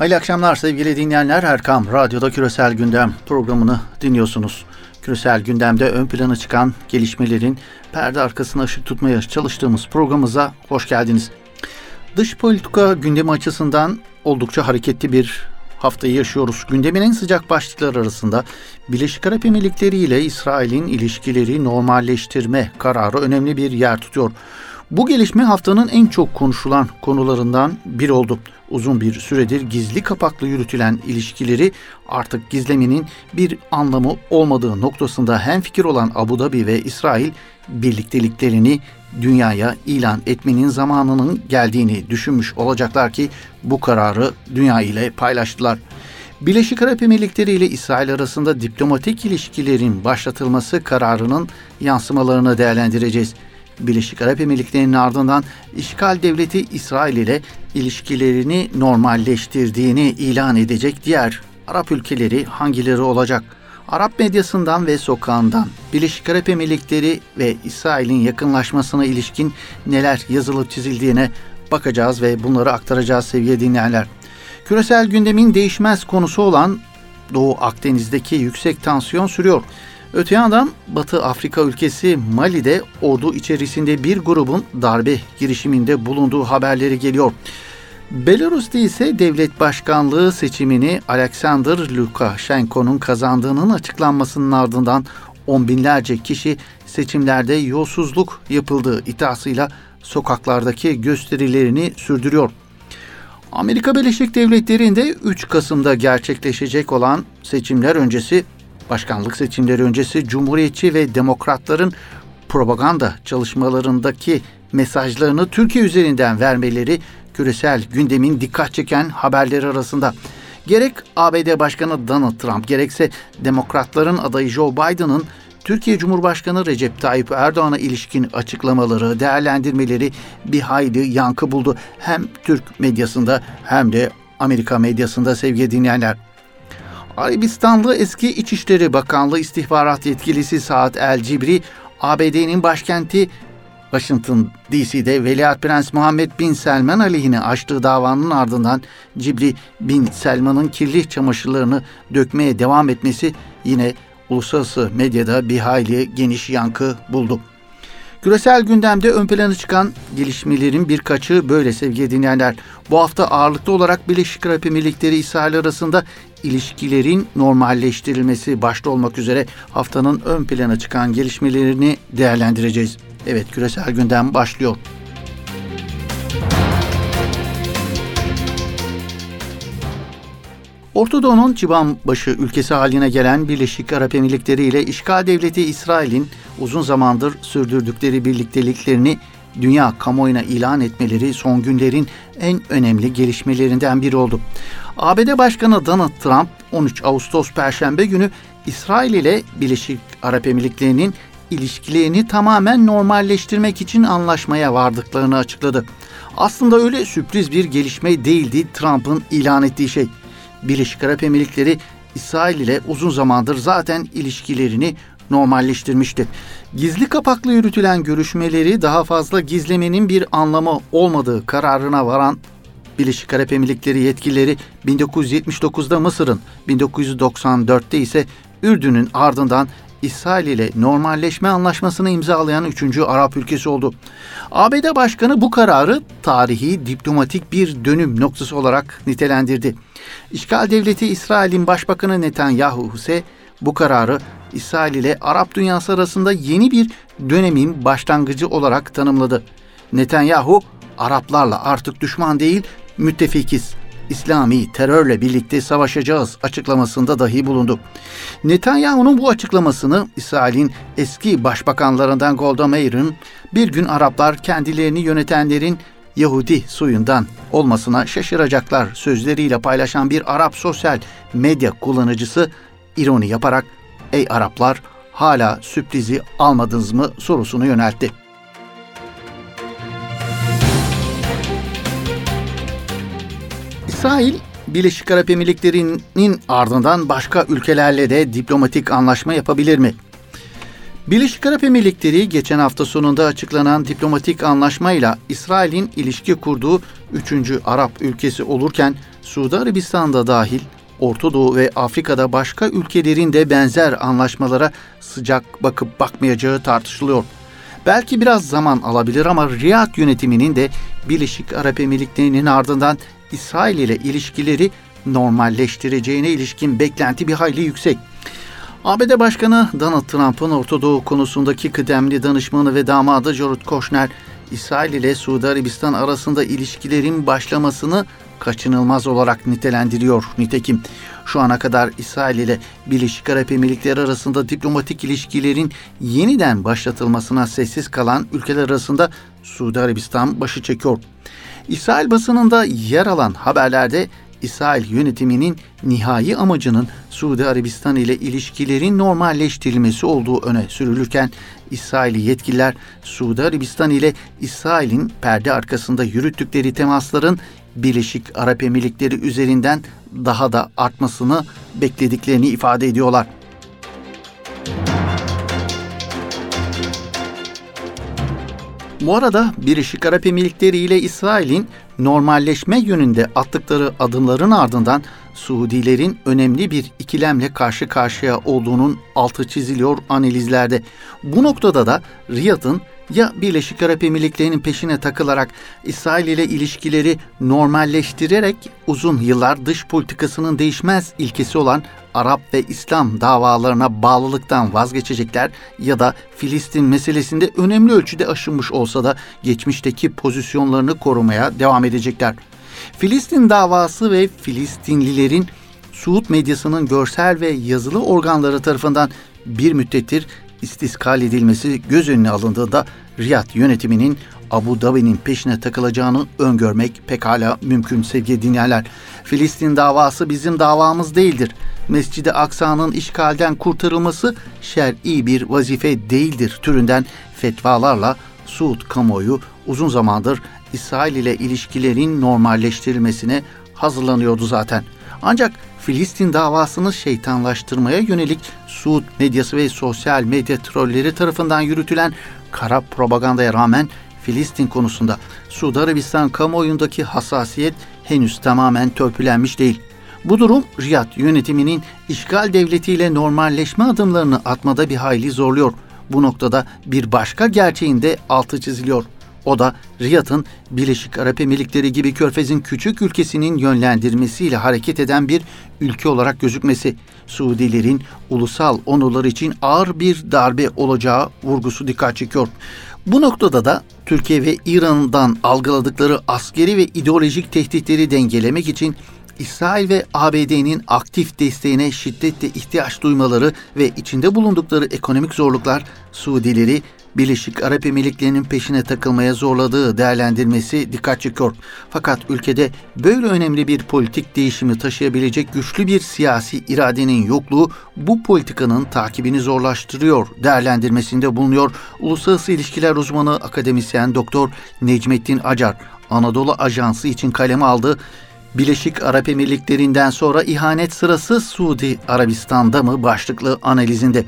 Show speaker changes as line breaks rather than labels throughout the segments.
Hayırlı akşamlar sevgili dinleyenler. Erkam Radyo'da Küresel Gündem programını dinliyorsunuz. Küresel gündemde ön plana çıkan gelişmelerin perde arkasına ışık tutmaya çalıştığımız programımıza hoş geldiniz. Dış politika gündemi açısından oldukça hareketli bir haftayı yaşıyoruz. Gündemin en sıcak başlıkları arasında Birleşik Arap Emirlikleri ile İsrail'in ilişkileri normalleştirme kararı önemli bir yer tutuyor. Bu gelişme haftanın en çok konuşulan konularından biri oldu. Uzun bir süredir gizli kapaklı yürütülen ilişkileri artık gizlemenin bir anlamı olmadığı noktasında hem fikir olan Abu Dhabi ve İsrail birlikteliklerini dünyaya ilan etmenin zamanının geldiğini düşünmüş olacaklar ki bu kararı dünya ile paylaştılar. Birleşik Arap Emirlikleri ile İsrail arasında diplomatik ilişkilerin başlatılması kararının yansımalarını değerlendireceğiz. Birleşik Arap Emirlikleri'nin ardından işgal devleti İsrail ile ilişkilerini normalleştirdiğini ilan edecek diğer Arap ülkeleri hangileri olacak? Arap medyasından ve sokağından Birleşik Arap Emirlikleri ve İsrail'in yakınlaşmasına ilişkin neler yazılıp çizildiğine bakacağız ve bunları aktaracağız sevgili dinleyenler. Küresel gündemin değişmez konusu olan Doğu Akdeniz'deki yüksek tansiyon sürüyor. Öte yandan Batı Afrika ülkesi Mali'de ordu içerisinde bir grubun darbe girişiminde bulunduğu haberleri geliyor. Belarus'ta ise devlet başkanlığı seçimini Alexander Lukashenko'nun kazandığının açıklanmasının ardından on binlerce kişi seçimlerde yolsuzluk yapıldığı iddiasıyla sokaklardaki gösterilerini sürdürüyor. Amerika Birleşik Devletleri'nde 3 Kasım'da gerçekleşecek olan seçimler öncesi başkanlık seçimleri öncesi Cumhuriyetçi ve Demokratların propaganda çalışmalarındaki mesajlarını Türkiye üzerinden vermeleri küresel gündemin dikkat çeken haberleri arasında. Gerek ABD Başkanı Donald Trump gerekse Demokratların adayı Joe Biden'ın Türkiye Cumhurbaşkanı Recep Tayyip Erdoğan'a ilişkin açıklamaları, değerlendirmeleri bir hayli yankı buldu. Hem Türk medyasında hem de Amerika medyasında sevgili dinleyenler. Arabistanlı eski İçişleri Bakanlığı istihbarat yetkilisi Saad El Cibri, ABD'nin başkenti Washington DC'de Veliaht Prens Muhammed Bin Selman aleyhine açtığı davanın ardından Cibri Bin Selman'ın kirli çamaşırlarını dökmeye devam etmesi yine uluslararası medyada bir hayli geniş yankı buldu. Küresel gündemde ön plana çıkan gelişmelerin birkaçı böyle sevgili dinleyenler. Bu hafta ağırlıklı olarak Birleşik Arap Emirlikleri İsrail arasında ilişkilerin normalleştirilmesi başta olmak üzere haftanın ön plana çıkan gelişmelerini değerlendireceğiz. Evet küresel gündem başlıyor. Orta Doğu'nun başı ülkesi haline gelen Birleşik Arap Emirlikleri ile işgal devleti İsrail'in uzun zamandır sürdürdükleri birlikteliklerini dünya kamuoyuna ilan etmeleri son günlerin en önemli gelişmelerinden biri oldu. ABD Başkanı Donald Trump 13 Ağustos Perşembe günü İsrail ile Birleşik Arap Emirlikleri'nin ilişkilerini tamamen normalleştirmek için anlaşmaya vardıklarını açıkladı. Aslında öyle sürpriz bir gelişme değildi Trump'ın ilan ettiği şey. Birleşik Arap Emirlikleri İsrail ile uzun zamandır zaten ilişkilerini normalleştirmişti. Gizli kapaklı yürütülen görüşmeleri daha fazla gizlemenin bir anlamı olmadığı kararına varan Birleşik Arap Emirlikleri yetkilileri 1979'da Mısır'ın, 1994'te ise Ürdün'ün ardından İsrail ile normalleşme anlaşmasını imzalayan üçüncü Arap ülkesi oldu. ABD Başkanı bu kararı tarihi diplomatik bir dönüm noktası olarak nitelendirdi. İşgal devleti İsrail'in Başbakanı Netanyahu ise bu kararı İsrail ile Arap dünyası arasında yeni bir dönemin başlangıcı olarak tanımladı. Netanyahu, Araplarla artık düşman değil, müttefikiz. İslami terörle birlikte savaşacağız açıklamasında dahi bulundu. Netanyahu'nun bu açıklamasını İsrail'in eski başbakanlarından Golda Meir'in bir gün Araplar kendilerini yönetenlerin Yahudi suyundan olmasına şaşıracaklar sözleriyle paylaşan bir Arap sosyal medya kullanıcısı ironi yaparak "Ey Araplar, hala sürprizi almadınız mı?" sorusunu yöneltti. İsrail, Birleşik Arap Emirlikleri'nin ardından başka ülkelerle de diplomatik anlaşma yapabilir mi? Birleşik Arap Emirlikleri geçen hafta sonunda açıklanan diplomatik anlaşmayla İsrail'in ilişki kurduğu 3. Arap ülkesi olurken Suudi Arabistan'da dahil Orta Doğu ve Afrika'da başka ülkelerin de benzer anlaşmalara sıcak bakıp bakmayacağı tartışılıyor. Belki biraz zaman alabilir ama Riyad yönetiminin de Birleşik Arap Emirlikleri'nin ardından İsrail ile ilişkileri normalleştireceğine ilişkin beklenti bir hayli yüksek. ABD Başkanı Donald Trump'ın Orta Doğu konusundaki kıdemli danışmanı ve damadı Jared Kushner, İsrail ile Suudi Arabistan arasında ilişkilerin başlamasını kaçınılmaz olarak nitelendiriyor. Nitekim şu ana kadar İsrail ile Birleşik Arap Emirlikleri arasında diplomatik ilişkilerin yeniden başlatılmasına sessiz kalan ülkeler arasında Suudi Arabistan başı çekiyor. İsrail basınında yer alan haberlerde İsrail yönetiminin nihai amacının Suudi Arabistan ile ilişkilerin normalleştirilmesi olduğu öne sürülürken İsraili yetkililer Suudi Arabistan ile İsrail'in perde arkasında yürüttükleri temasların Birleşik Arap Emirlikleri üzerinden daha da artmasını beklediklerini ifade ediyorlar. Bu arada Birleşik Arap Emirlikleri ile İsrail'in normalleşme yönünde attıkları adımların ardından Suudilerin önemli bir ikilemle karşı karşıya olduğunun altı çiziliyor analizlerde. Bu noktada da Riyad'ın ya Birleşik Arap Emirlikleri'nin peşine takılarak İsrail ile ilişkileri normalleştirerek uzun yıllar dış politikasının değişmez ilkesi olan Arap ve İslam davalarına bağlılıktan vazgeçecekler ya da Filistin meselesinde önemli ölçüde aşınmış olsa da geçmişteki pozisyonlarını korumaya devam edecekler. Filistin davası ve Filistinlilerin Suud medyasının görsel ve yazılı organları tarafından bir müddettir istiskal edilmesi göz önüne alındığında Riyad yönetiminin Abu Dhabi'nin peşine takılacağını öngörmek pekala mümkün sevgili dinleyenler. Filistin davası bizim davamız değildir. Mescid-i Aksa'nın işgalden kurtarılması şer'i bir vazife değildir türünden fetvalarla Suud kamuoyu uzun zamandır İsrail ile ilişkilerin normalleştirilmesine hazırlanıyordu zaten. Ancak Filistin davasını şeytanlaştırmaya yönelik Suud medyası ve sosyal medya trolleri tarafından yürütülen kara propagandaya rağmen Filistin konusunda Suudi Arabistan kamuoyundaki hassasiyet henüz tamamen törpülenmiş değil. Bu durum Riyad yönetiminin işgal devletiyle normalleşme adımlarını atmada bir hayli zorluyor. Bu noktada bir başka gerçeğin de altı çiziliyor.'' O da Riyad'ın Birleşik Arap Emirlikleri gibi Körfez'in küçük ülkesinin yönlendirmesiyle hareket eden bir ülke olarak gözükmesi, Suudilerin ulusal onurları için ağır bir darbe olacağı vurgusu dikkat çekiyor. Bu noktada da Türkiye ve İran'dan algıladıkları askeri ve ideolojik tehditleri dengelemek için İsrail ve ABD'nin aktif desteğine şiddetle ihtiyaç duymaları ve içinde bulundukları ekonomik zorluklar Suudileri Birleşik Arap Emirlikleri'nin peşine takılmaya zorladığı değerlendirmesi dikkat çekiyor. Fakat ülkede böyle önemli bir politik değişimi taşıyabilecek güçlü bir siyasi iradenin yokluğu bu politikanın takibini zorlaştırıyor değerlendirmesinde bulunuyor. Uluslararası İlişkiler uzmanı akademisyen Doktor Necmettin Acar Anadolu Ajansı için kaleme aldı. Birleşik Arap Emirlikleri'nden sonra ihanet sırası Suudi Arabistan'da mı başlıklı analizinde.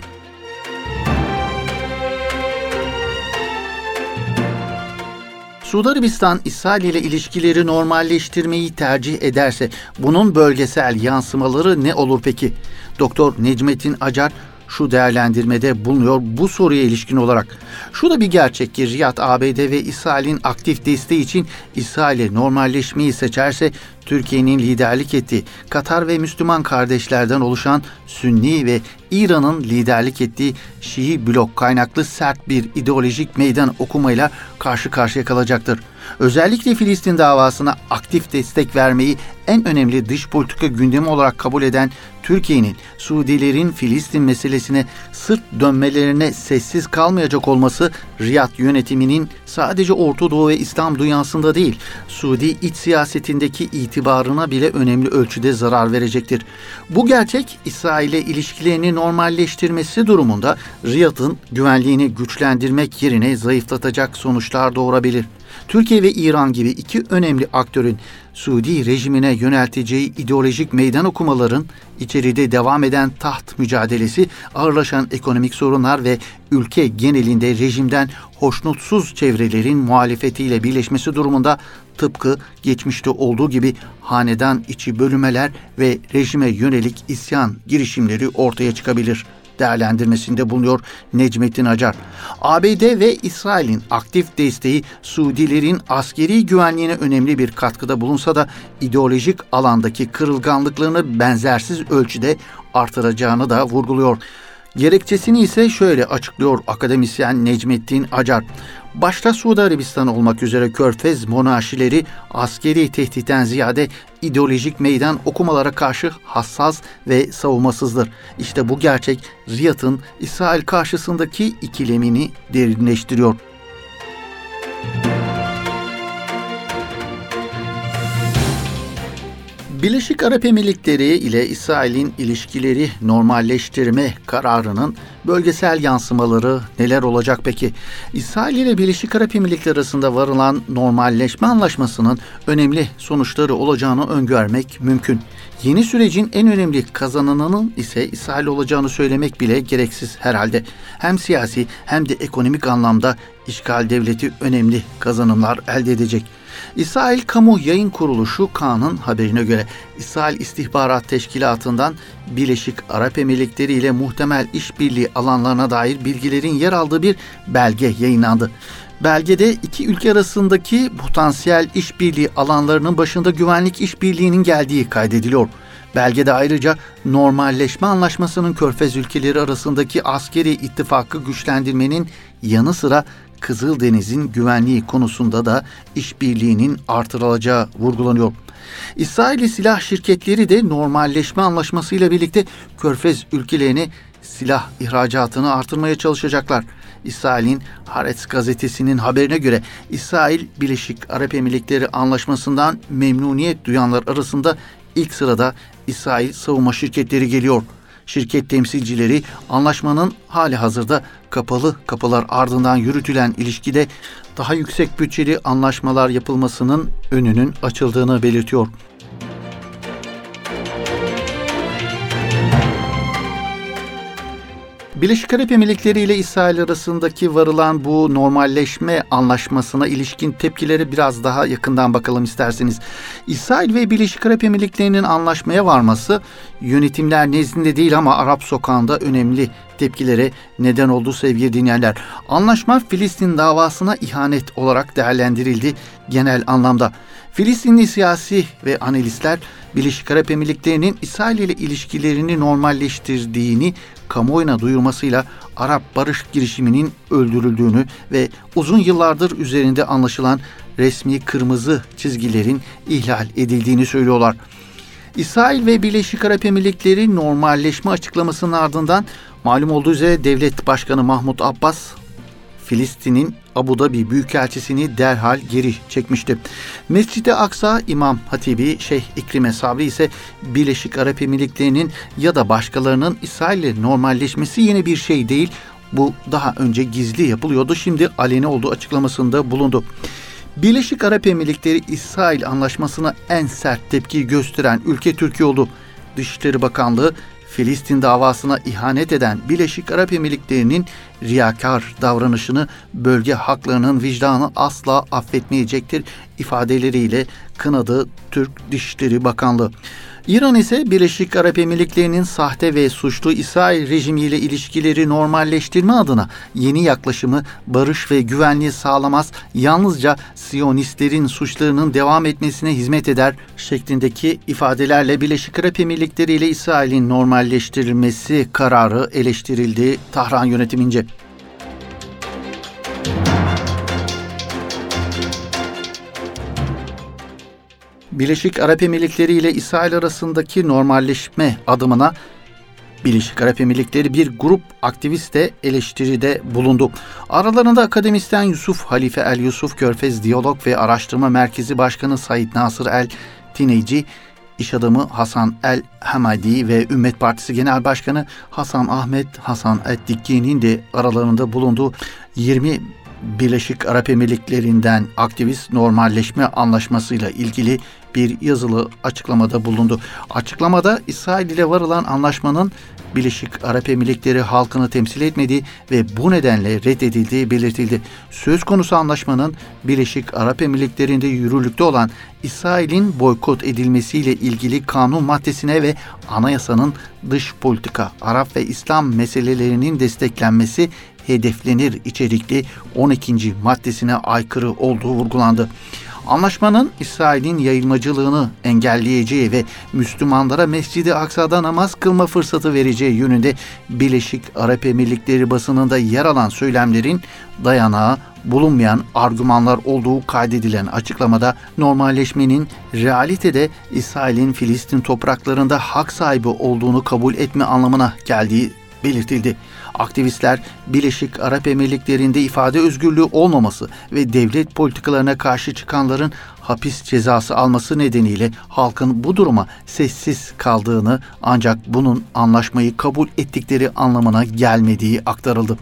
Suudi Arabistan İsrail ile ilişkileri normalleştirmeyi tercih ederse bunun bölgesel yansımaları ne olur peki? Doktor Necmettin Acar şu değerlendirmede bulunuyor bu soruya ilişkin olarak. Şu da bir gerçek ki Riyad, ABD ve İsrail'in aktif desteği için İsrail'e normalleşmeyi seçerse Türkiye'nin liderlik ettiği Katar ve Müslüman kardeşlerden oluşan Sünni ve İran'ın liderlik ettiği Şii blok kaynaklı sert bir ideolojik meydan okumayla karşı karşıya kalacaktır. Özellikle Filistin davasına aktif destek vermeyi en önemli dış politika gündemi olarak kabul eden Türkiye'nin Suudilerin Filistin meselesine sırt dönmelerine sessiz kalmayacak olması Riyad yönetiminin sadece Orta Doğu ve İslam dünyasında değil, Suudi iç siyasetindeki itibarına bile önemli ölçüde zarar verecektir. Bu gerçek İsrail'e ilişkilerini normalleştirmesi durumunda Riyad'ın güvenliğini güçlendirmek yerine zayıflatacak sonuçlar doğurabilir. Türkiye ve İran gibi iki önemli aktörün Suudi rejimine yönelteceği ideolojik meydan okumaların içeride devam eden taht mücadelesi, ağırlaşan ekonomik sorunlar ve ülke genelinde rejimden hoşnutsuz çevrelerin muhalefetiyle birleşmesi durumunda tıpkı geçmişte olduğu gibi hanedan içi bölümeler ve rejime yönelik isyan girişimleri ortaya çıkabilir.'' Değerlendirmesinde bulunuyor Necmettin Acar. ABD ve İsrail'in aktif desteği Suudilerin askeri güvenliğine önemli bir katkıda bulunsa da ideolojik alandaki kırılganlıklarını benzersiz ölçüde artıracağını da vurguluyor. Gerekçesini ise şöyle açıklıyor akademisyen Necmettin Acar. Başta Suudi Arabistan olmak üzere Körfez monarşileri askeri tehditten ziyade ideolojik meydan okumalara karşı hassas ve savunmasızdır. İşte bu gerçek Riyad'ın İsrail karşısındaki ikilemini derinleştiriyor. Birleşik Arap Emirlikleri ile İsrail'in ilişkileri normalleştirme kararının bölgesel yansımaları neler olacak peki? İsrail ile Birleşik Arap Emirlikleri arasında varılan normalleşme anlaşmasının önemli sonuçları olacağını öngörmek mümkün. Yeni sürecin en önemli kazananının ise İsrail olacağını söylemek bile gereksiz herhalde. Hem siyasi hem de ekonomik anlamda işgal devleti önemli kazanımlar elde edecek. İsrail Kamu Yayın Kuruluşu Kaan'ın haberine göre İsrail İstihbarat Teşkilatı'ndan Birleşik Arap Emirlikleri ile muhtemel işbirliği alanlarına dair bilgilerin yer aldığı bir belge yayınlandı. Belgede iki ülke arasındaki potansiyel işbirliği alanlarının başında güvenlik işbirliğinin geldiği kaydediliyor. Belgede ayrıca normalleşme anlaşmasının körfez ülkeleri arasındaki askeri ittifakı güçlendirmenin yanı sıra Kızıldeniz'in güvenliği konusunda da işbirliğinin artırılacağı vurgulanıyor. İsrail'i silah şirketleri de normalleşme anlaşmasıyla birlikte Körfez ülkelerine silah ihracatını artırmaya çalışacaklar. İsrail'in Haaretz gazetesinin haberine göre İsrail Birleşik Arap Emirlikleri anlaşmasından memnuniyet duyanlar arasında ilk sırada İsrail savunma şirketleri geliyor.'' şirket temsilcileri anlaşmanın hali hazırda kapalı kapılar ardından yürütülen ilişkide daha yüksek bütçeli anlaşmalar yapılmasının önünün açıldığını belirtiyor. Birleşik Arap Emirlikleri ile İsrail arasındaki varılan bu normalleşme anlaşmasına ilişkin tepkileri biraz daha yakından bakalım isterseniz. İsrail ve Birleşik Arap Emirlikleri'nin anlaşmaya varması yönetimler nezdinde değil ama Arap sokağında önemli tepkilere neden oldu sevgili dinleyenler. Anlaşma Filistin davasına ihanet olarak değerlendirildi genel anlamda. Filistinli siyasi ve analistler Birleşik Arap Emirlikleri'nin İsrail ile ilişkilerini normalleştirdiğini kamuoyuna duyurmasıyla Arap barış girişiminin öldürüldüğünü ve uzun yıllardır üzerinde anlaşılan resmi kırmızı çizgilerin ihlal edildiğini söylüyorlar. İsrail ve Birleşik Arap Emirlikleri normalleşme açıklamasının ardından malum olduğu üzere devlet başkanı Mahmut Abbas Filistin'in Abu Dhabi Büyükelçisini derhal geri çekmişti. Mescid-i Aksa İmam Hatibi Şeyh İkrime Sabri ise Birleşik Arap Emirlikleri'nin ya da başkalarının İsrail ile normalleşmesi yeni bir şey değil. Bu daha önce gizli yapılıyordu. Şimdi aleni olduğu açıklamasında bulundu. Birleşik Arap Emirlikleri İsrail anlaşmasına en sert tepki gösteren ülke Türkiye oldu. Dışişleri Bakanlığı Filistin davasına ihanet eden Birleşik Arap Emirlikleri'nin riyakar davranışını bölge haklarının vicdanı asla affetmeyecektir ifadeleriyle kınadı Türk Dışişleri Bakanlığı. İran ise Birleşik Arap Emirlikleri'nin sahte ve suçlu İsrail rejimiyle ilişkileri normalleştirme adına yeni yaklaşımı barış ve güvenliği sağlamaz, yalnızca Siyonistlerin suçlarının devam etmesine hizmet eder şeklindeki ifadelerle Birleşik Arap Emirlikleri ile İsrail'in normalleştirilmesi kararı eleştirildi Tahran yönetimince. Birleşik Arap Emirlikleri ile İsrail arasındaki normalleşme adımına Birleşik Arap Emirlikleri bir grup aktivist de eleştiride bulundu. Aralarında akademisyen Yusuf Halife El Yusuf Körfez Diyalog ve Araştırma Merkezi Başkanı Said Nasır El Tineci, iş adamı Hasan El Hamadi ve Ümmet Partisi Genel Başkanı Hasan Ahmet Hasan Ettikki'nin de aralarında bulunduğu 20 Birleşik Arap Emirlikleri'nden aktivist normalleşme anlaşmasıyla ilgili bir yazılı açıklamada bulundu. Açıklamada İsrail ile varılan anlaşmanın Birleşik Arap Emirlikleri halkını temsil etmediği ve bu nedenle reddedildiği belirtildi. Söz konusu anlaşmanın Birleşik Arap Emirlikleri'nde yürürlükte olan İsrail'in boykot edilmesiyle ilgili kanun maddesine ve anayasanın dış politika, Arap ve İslam meselelerinin desteklenmesi hedeflenir içerikli 12. maddesine aykırı olduğu vurgulandı. Anlaşmanın İsrail'in yayılmacılığını engelleyeceği ve Müslümanlara Mescid-i Aksa'da namaz kılma fırsatı vereceği yönünde Birleşik Arap Emirlikleri basınında yer alan söylemlerin dayanağı bulunmayan argümanlar olduğu kaydedilen açıklamada normalleşmenin realitede İsrail'in Filistin topraklarında hak sahibi olduğunu kabul etme anlamına geldiği belirtildi. Aktivistler Birleşik Arap Emirlikleri'nde ifade özgürlüğü olmaması ve devlet politikalarına karşı çıkanların hapis cezası alması nedeniyle halkın bu duruma sessiz kaldığını ancak bunun anlaşmayı kabul ettikleri anlamına gelmediği aktarıldı.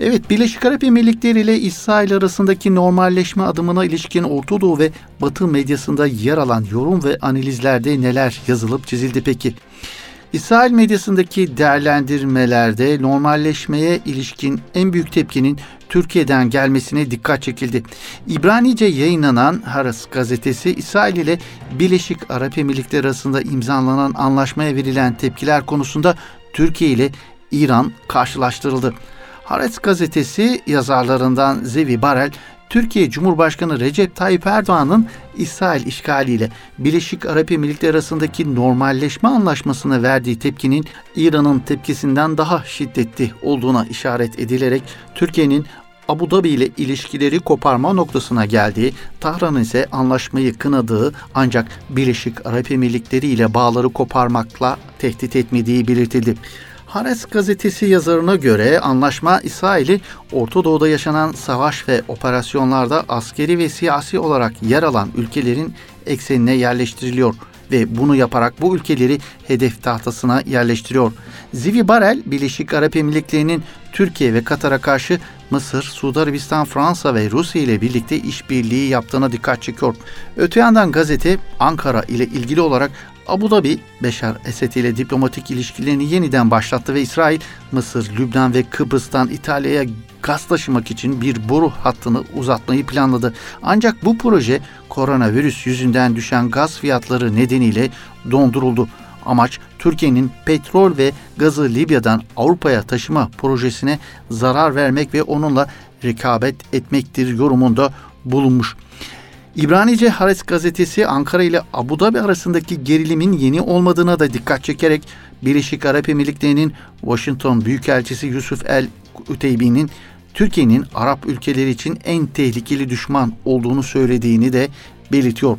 Evet, Birleşik Arap Emirlikleri ile İsrail arasındaki normalleşme adımına ilişkin Orta Doğu ve Batı medyasında yer alan yorum ve analizlerde neler yazılıp çizildi peki? İsrail medyasındaki değerlendirmelerde normalleşmeye ilişkin en büyük tepkinin Türkiye'den gelmesine dikkat çekildi. İbranice yayınlanan Haras gazetesi İsrail ile Birleşik Arap Emirlikleri arasında imzalanan anlaşmaya verilen tepkiler konusunda Türkiye ile İran karşılaştırıldı. Haaretz gazetesi yazarlarından Zevi Barel, Türkiye Cumhurbaşkanı Recep Tayyip Erdoğan'ın İsrail işgaliyle Birleşik Arap Emirlikleri arasındaki normalleşme anlaşmasına verdiği tepkinin İran'ın tepkisinden daha şiddetli olduğuna işaret edilerek Türkiye'nin Abu Dhabi ile ilişkileri koparma noktasına geldiği, Tahran'ın ise anlaşmayı kınadığı ancak Birleşik Arap Emirlikleri ile bağları koparmakla tehdit etmediği belirtildi. Hares gazetesi yazarına göre anlaşma İsrail'i Orta Doğu'da yaşanan savaş ve operasyonlarda askeri ve siyasi olarak yer alan ülkelerin eksenine yerleştiriliyor ve bunu yaparak bu ülkeleri hedef tahtasına yerleştiriyor. Zivi Barel, Birleşik Arap Emirlikleri'nin Türkiye ve Katar'a karşı Mısır, Suudi Arabistan, Fransa ve Rusya ile birlikte işbirliği yaptığına dikkat çekiyor. Öte yandan gazete Ankara ile ilgili olarak Abu Dhabi, Beşar Esed ile diplomatik ilişkilerini yeniden başlattı ve İsrail, Mısır, Lübnan ve Kıbrıs'tan İtalya'ya gaz taşımak için bir boru hattını uzatmayı planladı. Ancak bu proje koronavirüs yüzünden düşen gaz fiyatları nedeniyle donduruldu. Amaç Türkiye'nin petrol ve gazı Libya'dan Avrupa'ya taşıma projesine zarar vermek ve onunla rekabet etmektir yorumunda bulunmuş. İbranice Hares gazetesi Ankara ile Abu Dhabi arasındaki gerilimin yeni olmadığına da dikkat çekerek Birleşik Arap Emirlikleri'nin Washington Büyükelçisi Yusuf El Üteybi'nin Türkiye'nin Arap ülkeleri için en tehlikeli düşman olduğunu söylediğini de belirtiyor.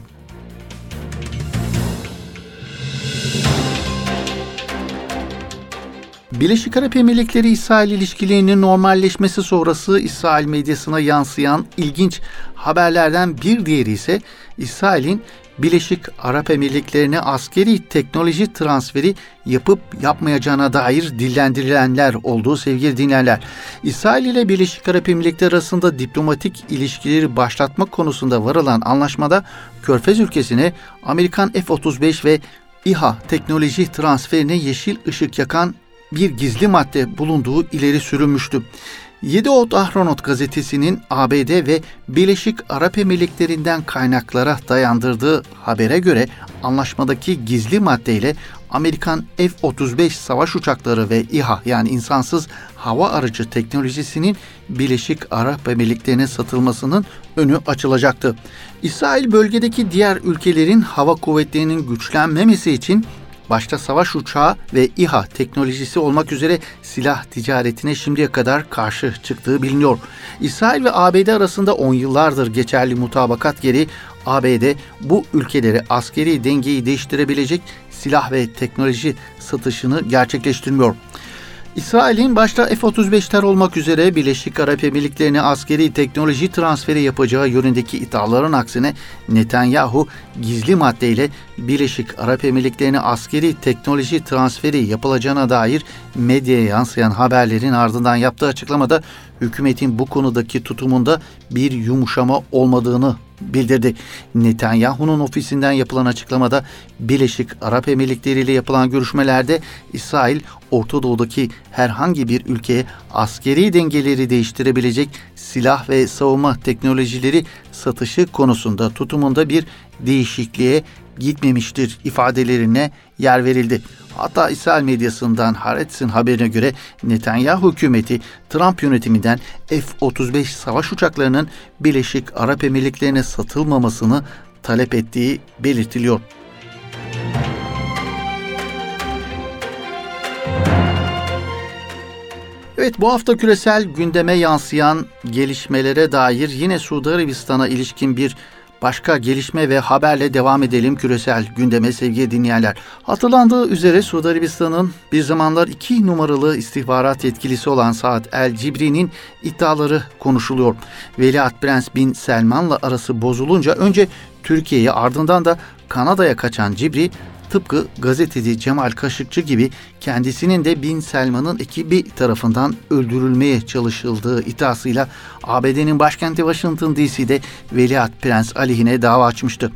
Birleşik Arap Emirlikleri İsrail ilişkilerinin normalleşmesi sonrası İsrail medyasına yansıyan ilginç haberlerden bir diğeri ise İsrail'in Birleşik Arap Emirlikleri'ne askeri teknoloji transferi yapıp yapmayacağına dair dillendirilenler olduğu sevgili dinleyenler. İsrail ile Birleşik Arap Emirlikleri arasında diplomatik ilişkileri başlatma konusunda varılan anlaşmada Körfez ülkesine Amerikan F-35 ve İHA teknoloji transferine yeşil ışık yakan bir gizli madde bulunduğu ileri sürülmüştü. 7 Ot Ahronot gazetesinin ABD ve Birleşik Arap Emirlikleri'nden kaynaklara dayandırdığı habere göre anlaşmadaki gizli maddeyle Amerikan F-35 savaş uçakları ve İHA yani insansız hava aracı teknolojisinin Birleşik Arap Emirlikleri'ne satılmasının önü açılacaktı. İsrail bölgedeki diğer ülkelerin hava kuvvetlerinin güçlenmemesi için başta savaş uçağı ve İHA teknolojisi olmak üzere silah ticaretine şimdiye kadar karşı çıktığı biliniyor. İsrail ve ABD arasında 10 yıllardır geçerli mutabakat geri ABD bu ülkeleri askeri dengeyi değiştirebilecek silah ve teknoloji satışını gerçekleştirmiyor. İsrail'in başta F-35'ler olmak üzere Birleşik Arap Emirlikleri'ne askeri teknoloji transferi yapacağı yönündeki iddiaların aksine Netanyahu gizli maddeyle Birleşik Arap Emirlikleri'ne askeri teknoloji transferi yapılacağına dair medyaya yansıyan haberlerin ardından yaptığı açıklamada hükümetin bu konudaki tutumunda bir yumuşama olmadığını bildirdi. Netanyahu'nun ofisinden yapılan açıklamada Birleşik Arap Emirlikleri ile yapılan görüşmelerde İsrail Orta Doğu'daki herhangi bir ülkeye askeri dengeleri değiştirebilecek silah ve savunma teknolojileri satışı konusunda tutumunda bir değişikliğe gitmemiştir ifadelerine yer verildi. Hatta İsrail medyasından Haaretz'in haberine göre Netanyahu hükümeti Trump yönetiminden F-35 savaş uçaklarının Birleşik Arap Emirlikleri'ne satılmamasını talep ettiği belirtiliyor. Evet bu hafta küresel gündeme yansıyan gelişmelere dair yine Suudi Arabistan'a ilişkin bir başka gelişme ve haberle devam edelim küresel gündeme sevgili dinleyenler. Hatırlandığı üzere Suudi Arabistan'ın bir zamanlar iki numaralı istihbarat yetkilisi olan Saad El Cibri'nin iddiaları konuşuluyor. Veliaht Prens Bin Selman'la arası bozulunca önce Türkiye'ye ardından da Kanada'ya kaçan Cibri tıpkı gazeteci Cemal Kaşıkçı gibi kendisinin de Bin Selman'ın ekibi tarafından öldürülmeye çalışıldığı iddiasıyla ABD'nin başkenti Washington DC'de Veliaht Prens aleyhine dava açmıştı.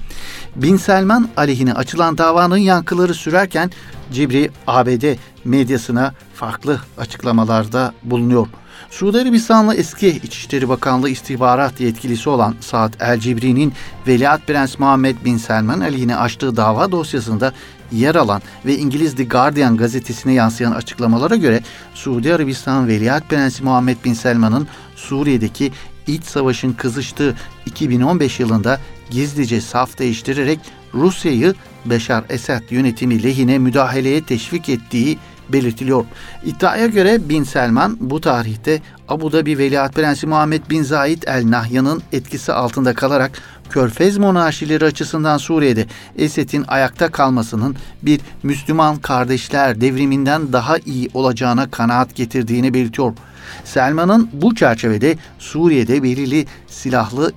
Bin Selman aleyhine açılan davanın yankıları sürerken Cibri ABD medyasına farklı açıklamalarda bulunuyor. Suudi Arabistanlı eski İçişleri Bakanlığı istihbarat yetkilisi olan Saad El Cibri'nin Veliaht Prens Muhammed Bin Selman aleyhine açtığı dava dosyasında yer alan ve İngiliz The Guardian gazetesine yansıyan açıklamalara göre Suudi Arabistan Veliaht Prensi Muhammed Bin Selman'ın Suriye'deki iç savaşın kızıştığı 2015 yılında gizlice saf değiştirerek Rusya'yı Beşar Esad yönetimi lehine müdahaleye teşvik ettiği belirtiliyor. İddiaya göre Bin Selman bu tarihte Abu Dhabi Veliaht Prensi Muhammed Bin Zayed El Nahyan'ın etkisi altında kalarak Körfez monarşileri açısından Suriye'de Esed'in ayakta kalmasının bir Müslüman kardeşler devriminden daha iyi olacağına kanaat getirdiğini belirtiyor. Selman'ın bu çerçevede Suriye'de belirli silahlı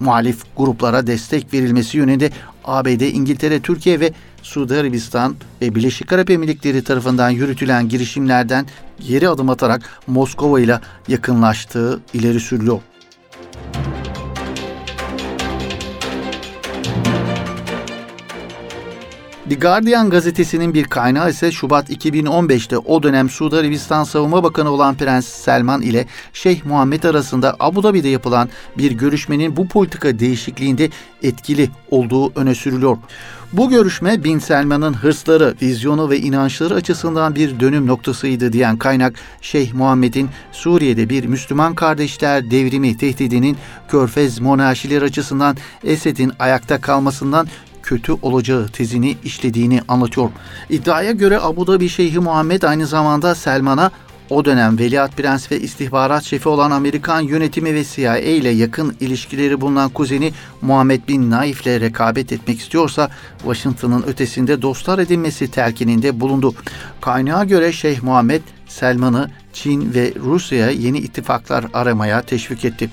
muhalif gruplara destek verilmesi yönünde ABD, İngiltere, Türkiye ve Suudi Arabistan ve Birleşik Arap Emirlikleri tarafından yürütülen girişimlerden geri adım atarak Moskova ile yakınlaştığı ileri sürülüyor. The Guardian gazetesinin bir kaynağı ise Şubat 2015'te o dönem Suudi Arabistan Savunma Bakanı olan Prens Selman ile Şeyh Muhammed arasında Abu Dhabi'de yapılan bir görüşmenin bu politika değişikliğinde etkili olduğu öne sürülüyor. Bu görüşme Bin Selman'ın hırsları, vizyonu ve inançları açısından bir dönüm noktasıydı diyen kaynak Şeyh Muhammed'in Suriye'de bir Müslüman kardeşler devrimi tehdidinin Körfez monarşileri açısından Esed'in ayakta kalmasından kötü olacağı tezini işlediğini anlatıyor. İddiaya göre Abu Dhabi Şeyhi Muhammed aynı zamanda Selman'a o dönem Veliaht Prens ve istihbarat şefi olan Amerikan yönetimi ve CIA ile yakın ilişkileri bulunan kuzeni Muhammed Bin Naif ile rekabet etmek istiyorsa Washington'ın ötesinde dostlar edinmesi telkininde bulundu. Kaynağa göre Şeyh Muhammed Selman'ı Çin ve Rusya'ya yeni ittifaklar aramaya teşvik etti.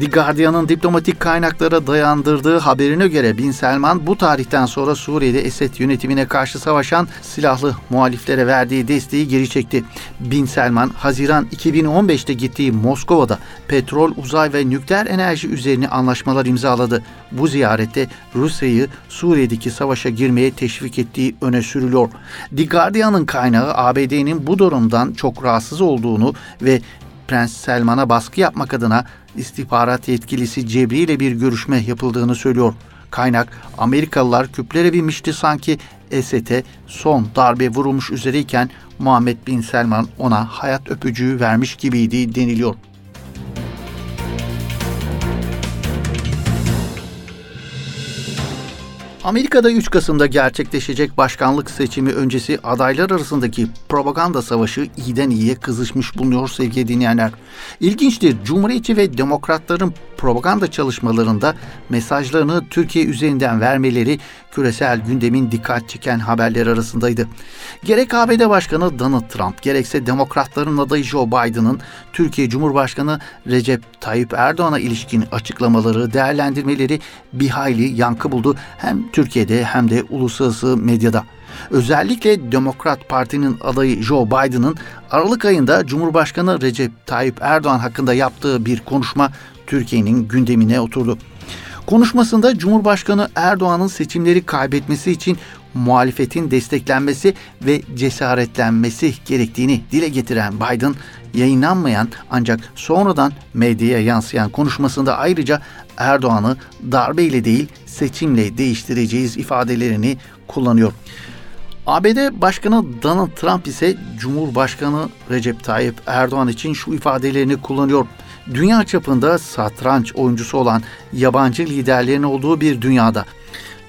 The Guardian'ın diplomatik kaynaklara dayandırdığı haberine göre Bin Selman bu tarihten sonra Suriye'de Esed yönetimine karşı savaşan silahlı muhaliflere verdiği desteği geri çekti. Bin Selman, Haziran 2015'te gittiği Moskova'da petrol, uzay ve nükleer enerji üzerine anlaşmalar imzaladı. Bu ziyarette Rusya'yı Suriye'deki savaşa girmeye teşvik ettiği öne sürülüyor. The Guardian'ın kaynağı ABD'nin bu durumdan çok rahatsız olduğunu ve Prens Selman'a baskı yapmak adına istihbarat yetkilisi Cebri ile bir görüşme yapıldığını söylüyor. Kaynak Amerikalılar küplere binmişti sanki Esed'e son darbe vurulmuş üzereyken Muhammed Bin Selman ona hayat öpücüğü vermiş gibiydi deniliyor. Amerika'da 3 Kasım'da gerçekleşecek başkanlık seçimi öncesi adaylar arasındaki propaganda savaşı iyiden iyiye kızışmış bulunuyor sevgili dinleyenler. İlginçtir, Cumhuriyetçi ve Demokratların propaganda çalışmalarında mesajlarını Türkiye üzerinden vermeleri küresel gündemin dikkat çeken haberler arasındaydı. Gerek ABD Başkanı Donald Trump gerekse Demokratların adayı Joe Biden'ın Türkiye Cumhurbaşkanı Recep Tayyip Erdoğan'a ilişkin açıklamaları, değerlendirmeleri bir hayli yankı buldu hem Türkiye'de hem de uluslararası medyada. Özellikle Demokrat Parti'nin adayı Joe Biden'ın Aralık ayında Cumhurbaşkanı Recep Tayyip Erdoğan hakkında yaptığı bir konuşma Türkiye'nin gündemine oturdu. Konuşmasında Cumhurbaşkanı Erdoğan'ın seçimleri kaybetmesi için muhalefetin desteklenmesi ve cesaretlenmesi gerektiğini dile getiren Biden, yayınlanmayan ancak sonradan medyaya yansıyan konuşmasında ayrıca Erdoğan'ı darbeyle değil seçimle değiştireceğiz ifadelerini kullanıyor. ABD Başkanı Donald Trump ise Cumhurbaşkanı Recep Tayyip Erdoğan için şu ifadelerini kullanıyor. Dünya çapında satranç oyuncusu olan yabancı liderlerin olduğu bir dünyada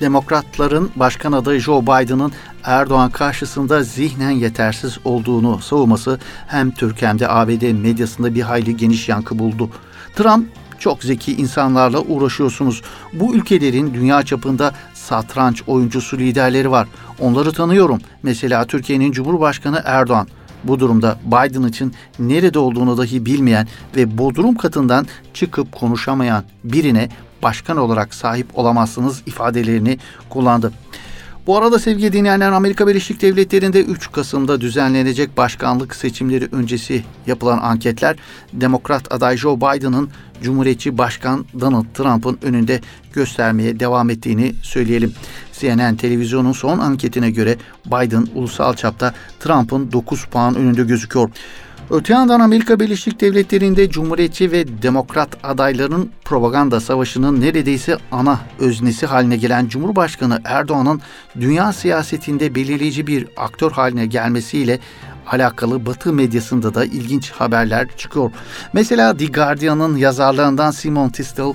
Demokratların başkan adayı Joe Biden'ın Erdoğan karşısında zihnen yetersiz olduğunu savunması hem Türk hem de ABD medyasında bir hayli geniş yankı buldu. Trump çok zeki insanlarla uğraşıyorsunuz. Bu ülkelerin dünya çapında satranç oyuncusu liderleri var. Onları tanıyorum. Mesela Türkiye'nin Cumhurbaşkanı Erdoğan. Bu durumda Biden için nerede olduğunu dahi bilmeyen ve bodrum katından çıkıp konuşamayan birine başkan olarak sahip olamazsınız ifadelerini kullandı. Bu arada sevgili dinleyenler Amerika Birleşik Devletleri'nde 3 Kasım'da düzenlenecek başkanlık seçimleri öncesi yapılan anketler Demokrat aday Joe Biden'ın Cumhuriyetçi Başkan Donald Trump'ın önünde göstermeye devam ettiğini söyleyelim. CNN televizyonun son anketine göre Biden ulusal çapta Trump'ın 9 puan önünde gözüküyor. Öte yandan Amerika Birleşik Devletleri'nde Cumhuriyetçi ve Demokrat adayların propaganda savaşının neredeyse ana öznesi haline gelen Cumhurbaşkanı Erdoğan'ın dünya siyasetinde belirleyici bir aktör haline gelmesiyle alakalı Batı medyasında da ilginç haberler çıkıyor. Mesela The Guardian'ın yazarlarından Simon Tistel,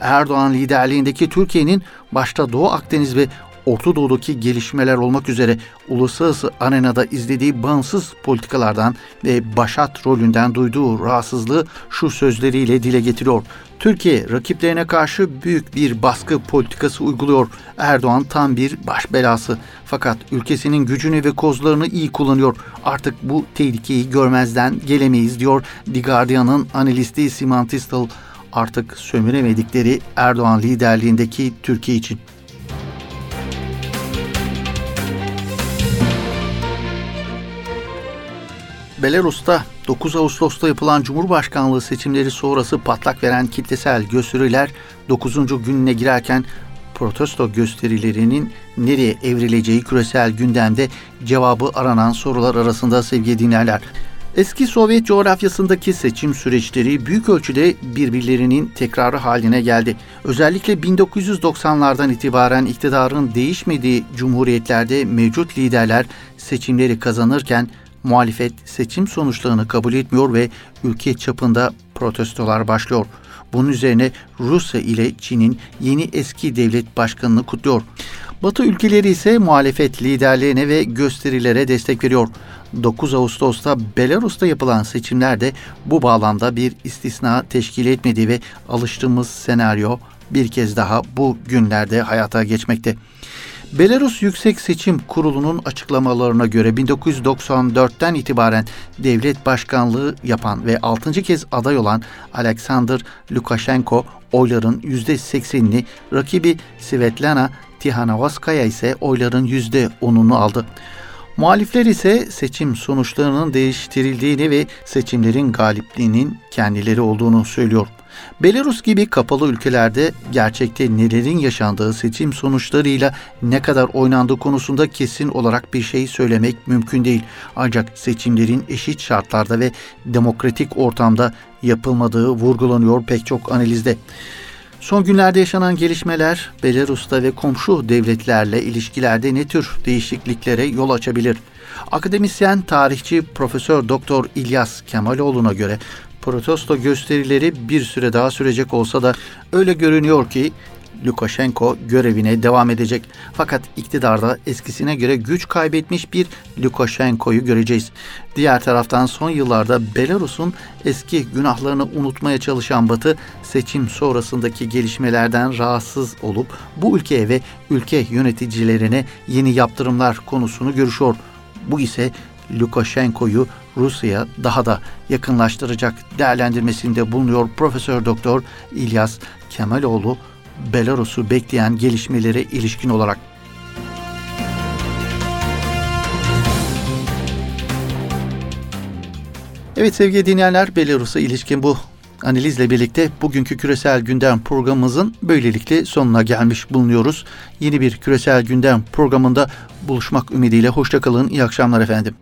Erdoğan liderliğindeki Türkiye'nin başta Doğu Akdeniz ve Orta Doğu'daki gelişmeler olmak üzere uluslararası arenada izlediği bağımsız politikalardan ve başat rolünden duyduğu rahatsızlığı şu sözleriyle dile getiriyor. Türkiye rakiplerine karşı büyük bir baskı politikası uyguluyor. Erdoğan tam bir baş belası. Fakat ülkesinin gücünü ve kozlarını iyi kullanıyor. Artık bu tehlikeyi görmezden gelemeyiz diyor The Guardian'ın analisti Simon Tistel artık sömüremedikleri Erdoğan liderliğindeki Türkiye için. Belarus'ta 9 Ağustos'ta yapılan Cumhurbaşkanlığı seçimleri sonrası patlak veren kitlesel gösteriler 9. gününe girerken protesto gösterilerinin nereye evrileceği küresel gündemde cevabı aranan sorular arasında sevgili dinlerler. Eski Sovyet coğrafyasındaki seçim süreçleri büyük ölçüde birbirlerinin tekrarı haline geldi. Özellikle 1990'lardan itibaren iktidarın değişmediği cumhuriyetlerde mevcut liderler seçimleri kazanırken muhalefet seçim sonuçlarını kabul etmiyor ve ülke çapında protestolar başlıyor. Bunun üzerine Rusya ile Çin'in yeni eski devlet başkanını kutluyor. Batı ülkeleri ise muhalefet liderlerine ve gösterilere destek veriyor. 9 Ağustos'ta Belarus'ta yapılan seçimlerde bu bağlamda bir istisna teşkil etmedi ve alıştığımız senaryo bir kez daha bu günlerde hayata geçmekte. Belarus Yüksek Seçim Kurulu'nun açıklamalarına göre 1994'ten itibaren devlet başkanlığı yapan ve 6. kez aday olan Alexander Lukashenko oyların %80'ini, rakibi Svetlana Tihanovskaya ise oyların %10'unu aldı. Muhalifler ise seçim sonuçlarının değiştirildiğini ve seçimlerin galipliğinin kendileri olduğunu söylüyor. Belarus gibi kapalı ülkelerde gerçekte nelerin yaşandığı seçim sonuçlarıyla ne kadar oynandığı konusunda kesin olarak bir şey söylemek mümkün değil. Ancak seçimlerin eşit şartlarda ve demokratik ortamda yapılmadığı vurgulanıyor pek çok analizde. Son günlerde yaşanan gelişmeler Belarus'ta ve komşu devletlerle ilişkilerde ne tür değişikliklere yol açabilir? Akademisyen, tarihçi Profesör Doktor İlyas Kemaloğlu'na göre protesto gösterileri bir süre daha sürecek olsa da öyle görünüyor ki Lukashenko görevine devam edecek. Fakat iktidarda eskisine göre güç kaybetmiş bir Lukashenko'yu göreceğiz. Diğer taraftan son yıllarda Belarus'un eski günahlarını unutmaya çalışan Batı seçim sonrasındaki gelişmelerden rahatsız olup bu ülkeye ve ülke yöneticilerine yeni yaptırımlar konusunu görüşüyor. Bu ise Lukashenko'yu Rusya daha da yakınlaştıracak değerlendirmesinde bulunuyor Profesör Doktor İlyas Kemaloğlu Belarus'u bekleyen gelişmelere ilişkin olarak. Evet sevgili dinleyenler Belarus'a ilişkin bu analizle birlikte bugünkü küresel gündem programımızın böylelikle sonuna gelmiş bulunuyoruz. Yeni bir küresel gündem programında buluşmak ümidiyle hoşçakalın. İyi akşamlar efendim.